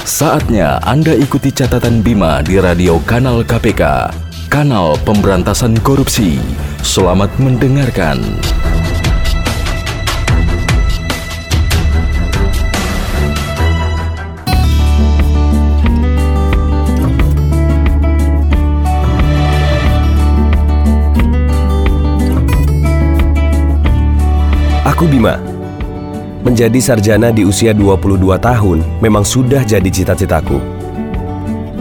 Saatnya Anda ikuti catatan Bima di radio kanal KPK, kanal pemberantasan korupsi. Selamat mendengarkan. Aku Bima. Menjadi sarjana di usia 22 tahun memang sudah jadi cita-citaku.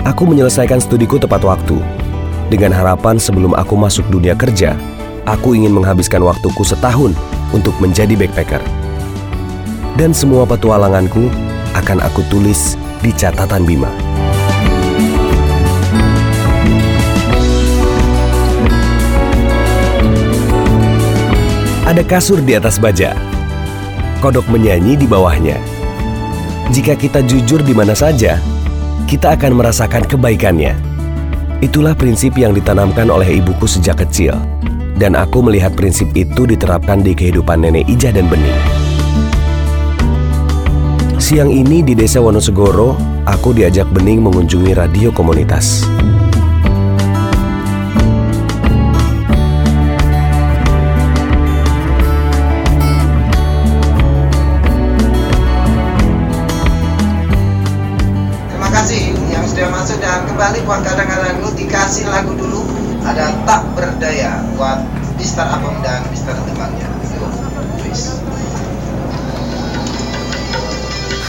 Aku menyelesaikan studiku tepat waktu. Dengan harapan sebelum aku masuk dunia kerja, aku ingin menghabiskan waktuku setahun untuk menjadi backpacker. Dan semua petualanganku akan aku tulis di catatan Bima. Ada kasur di atas baja. Kodok menyanyi di bawahnya. Jika kita jujur di mana saja, kita akan merasakan kebaikannya. Itulah prinsip yang ditanamkan oleh ibuku sejak kecil. Dan aku melihat prinsip itu diterapkan di kehidupan nenek Ijah dan Bening. Siang ini di desa Wonosegoro, aku diajak Bening mengunjungi radio komunitas. Mister Abang dan Mister temannya. Please.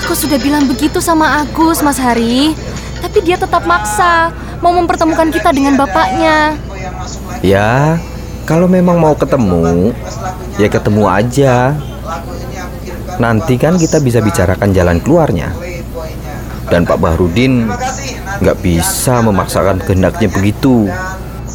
Aku sudah bilang begitu sama Agus, Mas Hari. Tapi dia tetap maksa mau mempertemukan kita dengan bapaknya. Ya, kalau memang mau ketemu, ya ketemu aja. Nanti kan kita bisa bicarakan jalan keluarnya. Dan Pak Bahrudin nggak bisa memaksakan kehendaknya begitu.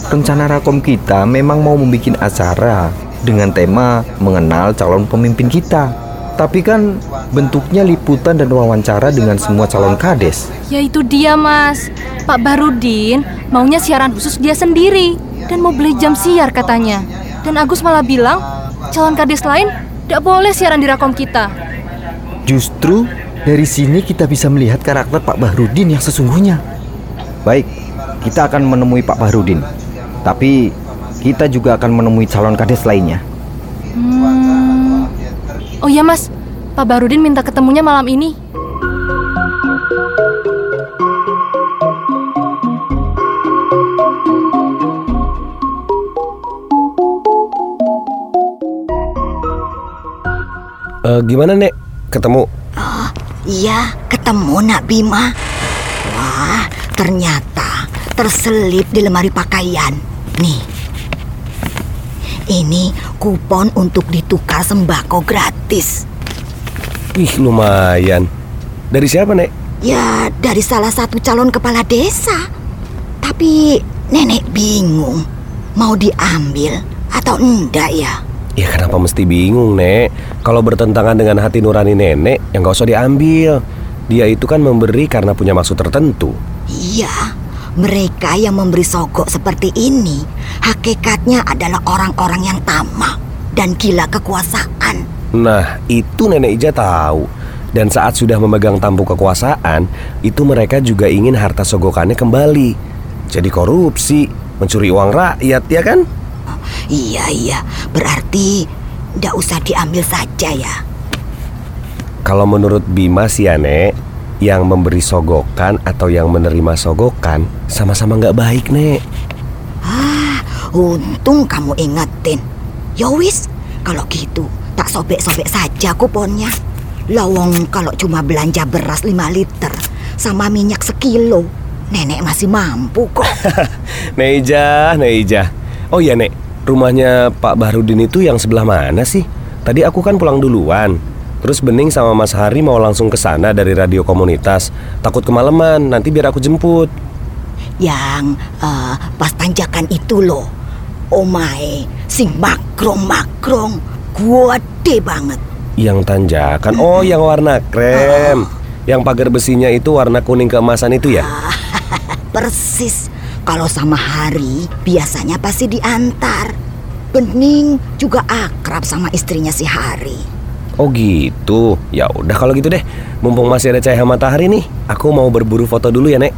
Rencana Rakom kita memang mau membuat acara dengan tema mengenal calon pemimpin kita. Tapi kan bentuknya liputan dan wawancara dengan semua calon kades. Ya itu dia, Mas. Pak Barudin maunya siaran khusus dia sendiri dan mau beli jam siar katanya. Dan Agus malah bilang calon kades lain tidak boleh siaran di Rakom kita. Justru dari sini kita bisa melihat karakter Pak Bahrudin yang sesungguhnya. Baik, kita akan menemui Pak Bahrudin. Tapi kita juga akan menemui calon kades lainnya. Hmm. Oh ya, Mas. Pak Barudin minta ketemunya malam ini. Eh, gimana, Nek? Ketemu? Iya, ketemu Nak Bima. Wah, ternyata terselip di lemari pakaian. Nih. Ini kupon untuk ditukar sembako gratis. Wih, lumayan. Dari siapa, Nek? Ya, dari salah satu calon kepala desa. Tapi nenek bingung mau diambil atau enggak ya? Ya kenapa mesti bingung, Nek? Kalau bertentangan dengan hati nurani nenek, ya nggak usah diambil. Dia itu kan memberi karena punya maksud tertentu. Iya, mereka yang memberi sogok seperti ini hakikatnya adalah orang-orang yang tamak dan gila kekuasaan. Nah, itu nenek Ija tahu. Dan saat sudah memegang tampuk kekuasaan, itu mereka juga ingin harta sogokannya kembali. Jadi korupsi, mencuri uang rakyat, ya kan? Iya, iya. Berarti ndak usah diambil saja ya. Kalau menurut Bima sih ya, Nek, yang memberi sogokan atau yang menerima sogokan sama-sama nggak baik, Nek. Ah, untung kamu ingetin. Ya wis, kalau gitu tak sobek-sobek saja kuponnya. Lawong kalau cuma belanja beras 5 liter sama minyak sekilo, nenek masih mampu kok. Neija, Neija. Oh iya, Nek. Rumahnya Pak Bahrudin itu yang sebelah mana sih? Tadi aku kan pulang duluan. Terus Bening sama Mas Hari mau langsung ke sana dari radio komunitas. Takut kemalaman, nanti biar aku jemput. Yang eh, pas tanjakan itu loh. Omae, sing makrong-makrong, gede banget. Yang tanjakan, oh yang warna krem. Yang pagar besinya itu warna kuning keemasan itu ya? Persis. Kalau sama Hari, biasanya pasti diantar. Bening juga akrab sama istrinya si Hari. Oh gitu. Ya udah kalau gitu deh. Mumpung masih ada cahaya matahari nih, aku mau berburu foto dulu ya, Nek.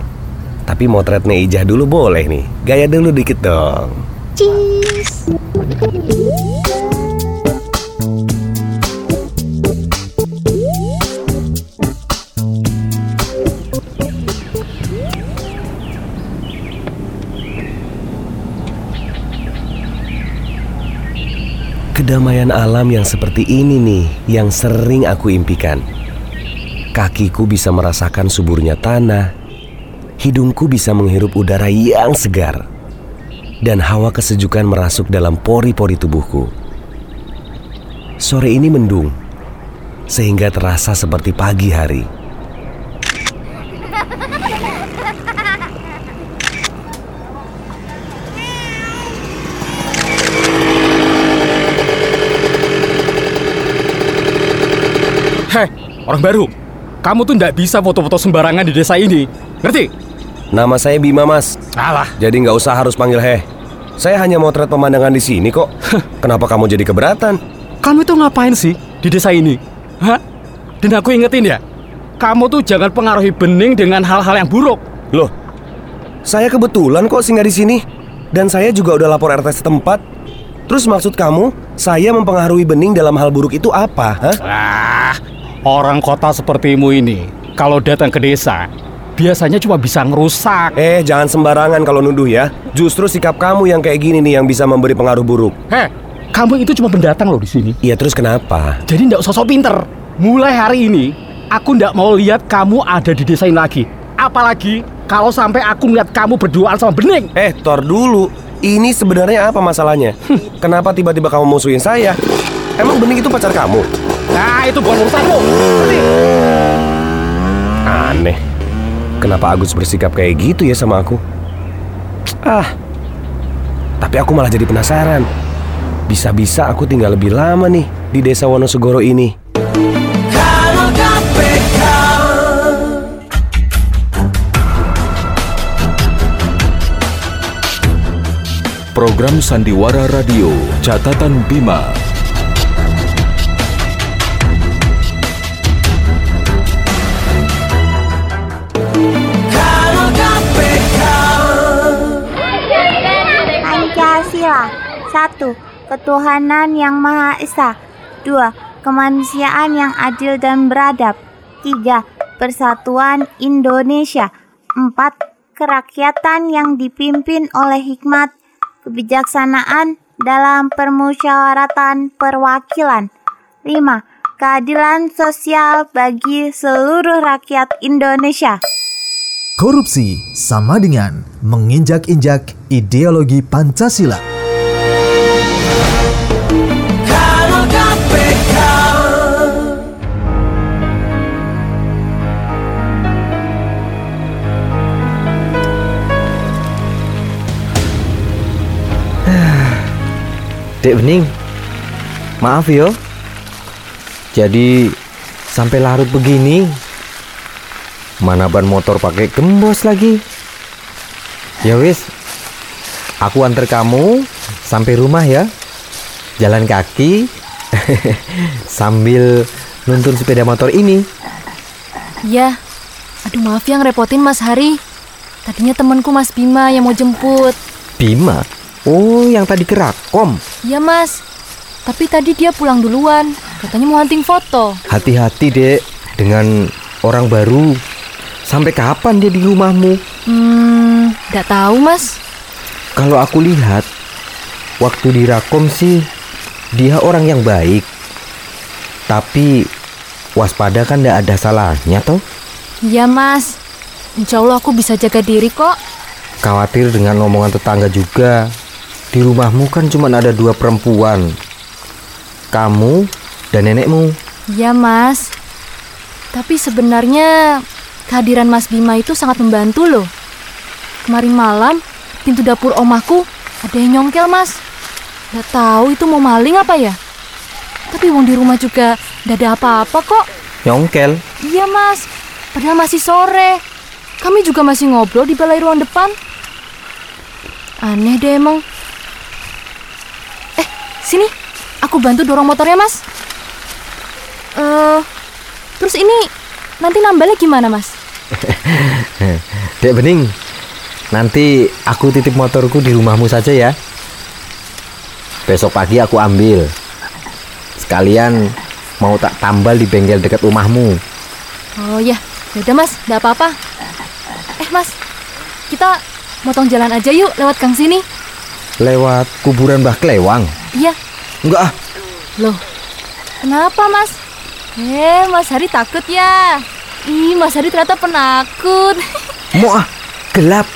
Tapi motret Neijah dulu boleh nih. Gaya dulu dikit dong. Cheese. Kedamaian alam yang seperti ini nih yang sering aku impikan. Kakiku bisa merasakan suburnya tanah, hidungku bisa menghirup udara yang segar, dan hawa kesejukan merasuk dalam pori-pori tubuhku. Sore ini mendung, sehingga terasa seperti pagi hari. Heh, orang baru. Kamu tuh nggak bisa foto-foto sembarangan di desa ini. Ngerti? Nama saya Bima Mas, Alah, jadi nggak usah harus panggil heh. Saya hanya motret pemandangan di sini kok. Kenapa kamu jadi keberatan? kamu itu ngapain sih di desa ini? Hah? Dan aku ingetin ya, kamu tuh jangan pengaruhi bening dengan hal-hal yang buruk. Loh, saya kebetulan kok singgah di sini. Dan saya juga udah lapor RT setempat. Terus maksud kamu, saya mempengaruhi Bening dalam hal buruk itu apa? Hah? Ah, orang kota sepertimu ini, kalau datang ke desa, biasanya cuma bisa ngerusak. Eh, jangan sembarangan kalau nuduh ya. Justru sikap kamu yang kayak gini nih yang bisa memberi pengaruh buruk. Heh, kamu itu cuma pendatang loh di sini. Iya, terus kenapa? Jadi ndak usah sok pinter. Mulai hari ini, aku ndak mau lihat kamu ada di desa ini lagi. Apalagi kalau sampai aku ngeliat kamu berduaan sama Bening. Eh, tor dulu. Ini sebenarnya apa masalahnya? Kenapa tiba-tiba kamu musuhin saya? Emang Bening itu pacar kamu? Nah, itu bukan urusanmu. Aneh. Kenapa Agus bersikap kayak gitu ya sama aku? Ah. Tapi aku malah jadi penasaran. Bisa-bisa aku tinggal lebih lama nih di desa Wonosegoro ini. Program Sandiwara Radio Catatan Bima. Ketuhanan yang Maha Esa 2. Kemanusiaan yang adil dan beradab 3. Persatuan Indonesia 4. Kerakyatan yang dipimpin oleh hikmat kebijaksanaan dalam permusyawaratan perwakilan 5. Keadilan sosial bagi seluruh rakyat Indonesia Korupsi sama dengan menginjak-injak ideologi Pancasila. Dek Bening, maaf yo. Jadi sampai larut begini. Mana ban motor pakai gembos lagi? Ya wis, aku antar kamu sampai rumah ya. Jalan kaki sambil nuntun sepeda motor ini. Ya, aduh maaf yang repotin Mas Hari. Tadinya temanku Mas Bima yang mau jemput. Bima. Oh, yang tadi kerakom. Ya Mas, Tapi tadi dia pulang duluan. Katanya mau hunting foto. Hati-hati, Dek, dengan orang baru. Sampai kapan dia di rumahmu? Hmm, nggak tahu mas. Kalau aku lihat, waktu di Rakom sih dia orang yang baik. Tapi waspada kan tidak ada salahnya toh. Iya mas. Insya Allah aku bisa jaga diri kok. Khawatir dengan omongan tetangga juga. Di rumahmu kan cuma ada dua perempuan. Kamu dan nenekmu. Iya mas. Tapi sebenarnya kehadiran Mas Bima itu sangat membantu loh. Kemarin malam pintu dapur omahku ada yang nyongkel mas. Gak tahu itu mau maling apa ya. Tapi wong di rumah juga gak ada apa-apa kok. Nyongkel? Iya mas. Padahal masih sore. Kami juga masih ngobrol di balai ruang depan. Aneh deh emang. Sini. Aku bantu dorong motornya, Mas. Eh, terus ini nanti nambahnya gimana, Mas? Dek Bening, nanti aku titip motorku di rumahmu saja ya. Besok pagi aku ambil. Sekalian mau tak tambal di bengkel dekat rumahmu. Oh ya, udah Mas, nggak apa-apa. Eh Mas, kita motong jalan aja yuk lewat gang sini. Lewat kuburan Mbah Klewang. Iya. Enggak ah. Loh, kenapa Mas? Eh, Mas Hari takut ya? Ih, Mas Hari ternyata penakut. Mau ah, gelap.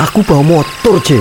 Aku bawa motor, C.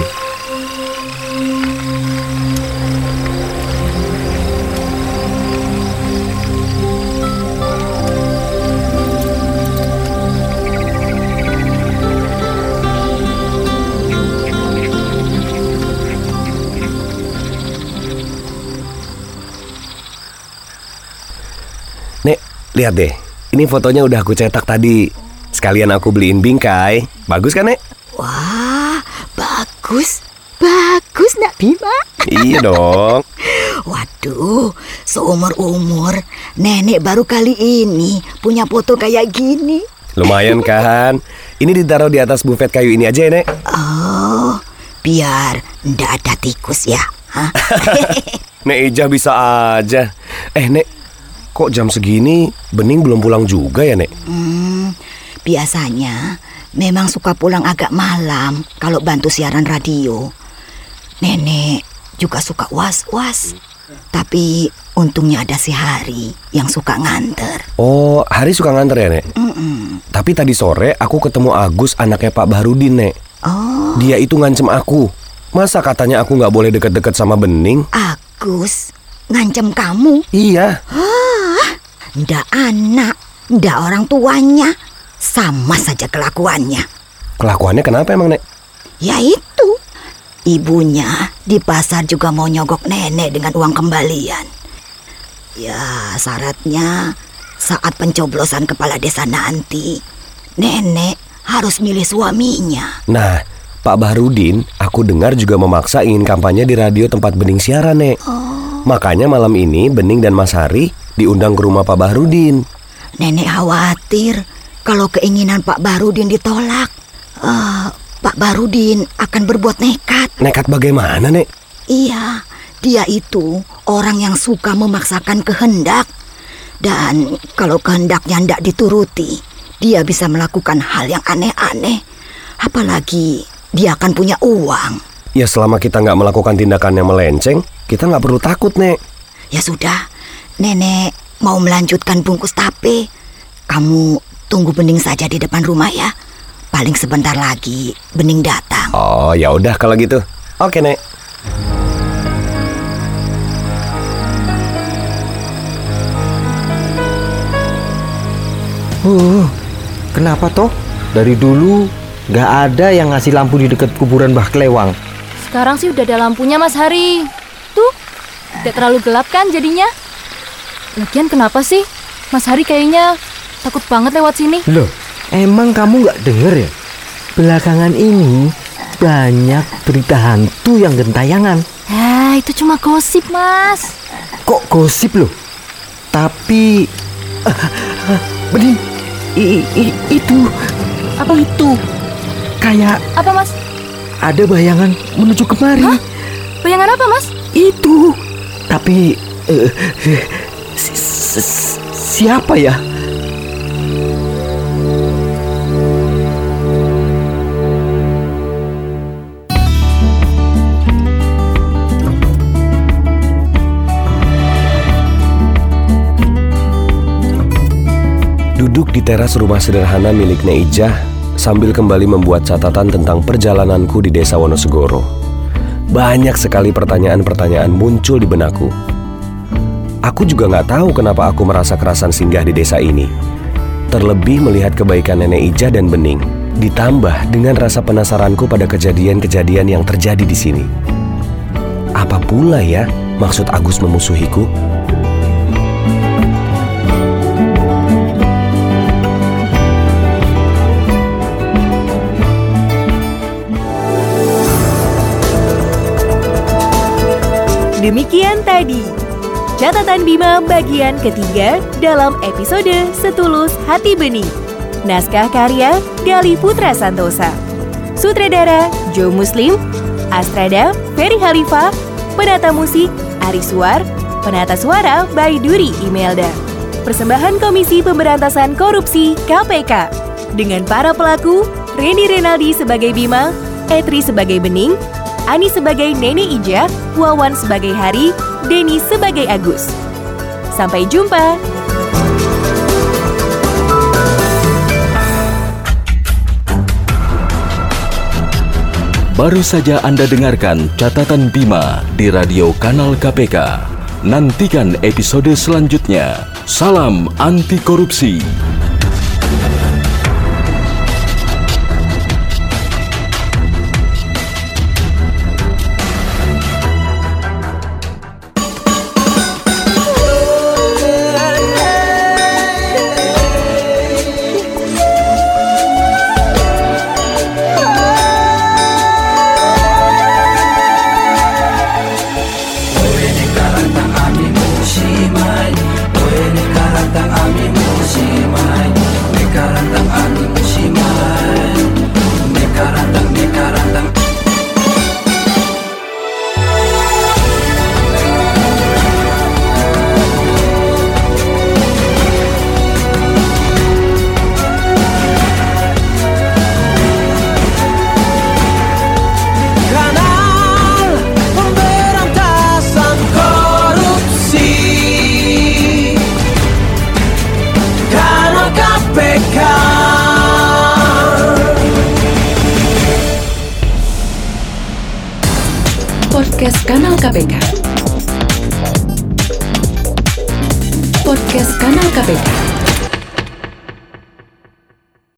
lihat deh. Ini fotonya udah aku cetak tadi. Sekalian aku beliin bingkai. Bagus kan, Nek? Wah, bagus. Bagus, Nak Bima. iya dong. Waduh, seumur-umur nenek baru kali ini punya foto kayak gini. Lumayan kan? Ini ditaruh di atas bufet kayu ini aja ya, Nek. Oh, biar ndak ada tikus ya. Hah? Nek Ijah bisa aja. Eh, Nek, kok jam segini Bening belum pulang juga ya, Nek? Hmm, biasanya memang suka pulang agak malam kalau bantu siaran radio. Nenek juga suka was-was. Tapi untungnya ada si Hari yang suka nganter. Oh, Hari suka nganter ya, Nek? Mm-mm. Tapi tadi sore aku ketemu Agus, anaknya Pak Bahrudin, Nek. Oh, Dia itu ngancem aku. Masa katanya aku nggak boleh deket-deket sama Bening? Agus ngancem kamu? Iya. Ah, ndak anak, ndak orang tuanya. Sama saja kelakuannya. Kelakuannya kenapa emang, Nek? Ya itu. Ibunya di pasar juga mau nyogok nenek dengan uang kembalian. Ya, syaratnya saat pencoblosan kepala desa nanti, nenek harus milih suaminya. Nah, Pak Bahrudin, aku dengar juga memaksa ingin kampanye di radio tempat Bening siaran, Nek. Makanya malam ini Bening dan Mas Hari diundang ke rumah Pak Bahrudin. Nenek khawatir kalau keinginan Pak Barudin ditolak. eh, Pak Barudin akan berbuat nekat. Nekat bagaimana, Nek? Iya, dia itu orang yang suka memaksakan kehendak. Dan kalau kehendaknya tidak dituruti, dia bisa melakukan hal yang aneh-aneh. Apalagi dia akan punya uang. Ya selama kita nggak melakukan tindakan yang melenceng, kita nggak perlu takut, Nek. Ya sudah, nenek mau melanjutkan bungkus tape. Kamu tunggu Bening saja di depan rumah ya. Paling sebentar lagi Bening datang. Oh, ya udah kalau gitu. Oke, Nek. Uh, kenapa toh? Dari dulu nggak ada yang ngasih lampu di dekat kuburan Mbah Klewang. Sekarang sih udah ada lampunya Mas Hari. Tuh, tidak terlalu gelap kan jadinya? Lagian kenapa sih? Mas Hari kayaknya takut banget lewat sini. Loh, emang kamu nggak denger ya? Belakangan ini banyak berita hantu yang gentayangan. Ah, itu cuma gosip, Mas. Kok gosip loh? Tapi Bening, i, i- itu apa itu? Kayak Apa, Mas? Ada bayangan menuju kemari. Bayangan apa, Mas? Itu. Tapi Eh, si- si- siapa ya? Duduk di teras rumah sederhana miliknya Ijah sambil kembali membuat catatan tentang perjalananku di desa Wonosegoro. Banyak sekali pertanyaan-pertanyaan muncul di benakku. Aku juga nggak tahu kenapa aku merasa kerasan singgah di desa ini. Terlebih melihat kebaikan nenek Ijah dan Bening, ditambah dengan rasa penasaranku pada kejadian-kejadian yang terjadi di sini. Apa pula ya maksud Agus memusuhiku? Demikian tadi catatan Bima bagian ketiga dalam episode Setulus Hati Bening. Naskah karya Gali Putra Santosa. Sutradara Joe Muslim, Astrada Ferry Halifa, penata musik Ari Suar, penata suara by Duri Imelda. Persembahan Komisi Pemberantasan Korupsi KPK dengan para pelaku Reni Renaldi sebagai Bima, Etri sebagai Bening, Ani sebagai Nenek Ija, Wawan sebagai Hari, Denny sebagai Agus. Sampai jumpa. Baru saja Anda dengarkan catatan Bima di radio kanal KPK. Nantikan episode selanjutnya. Salam anti korupsi.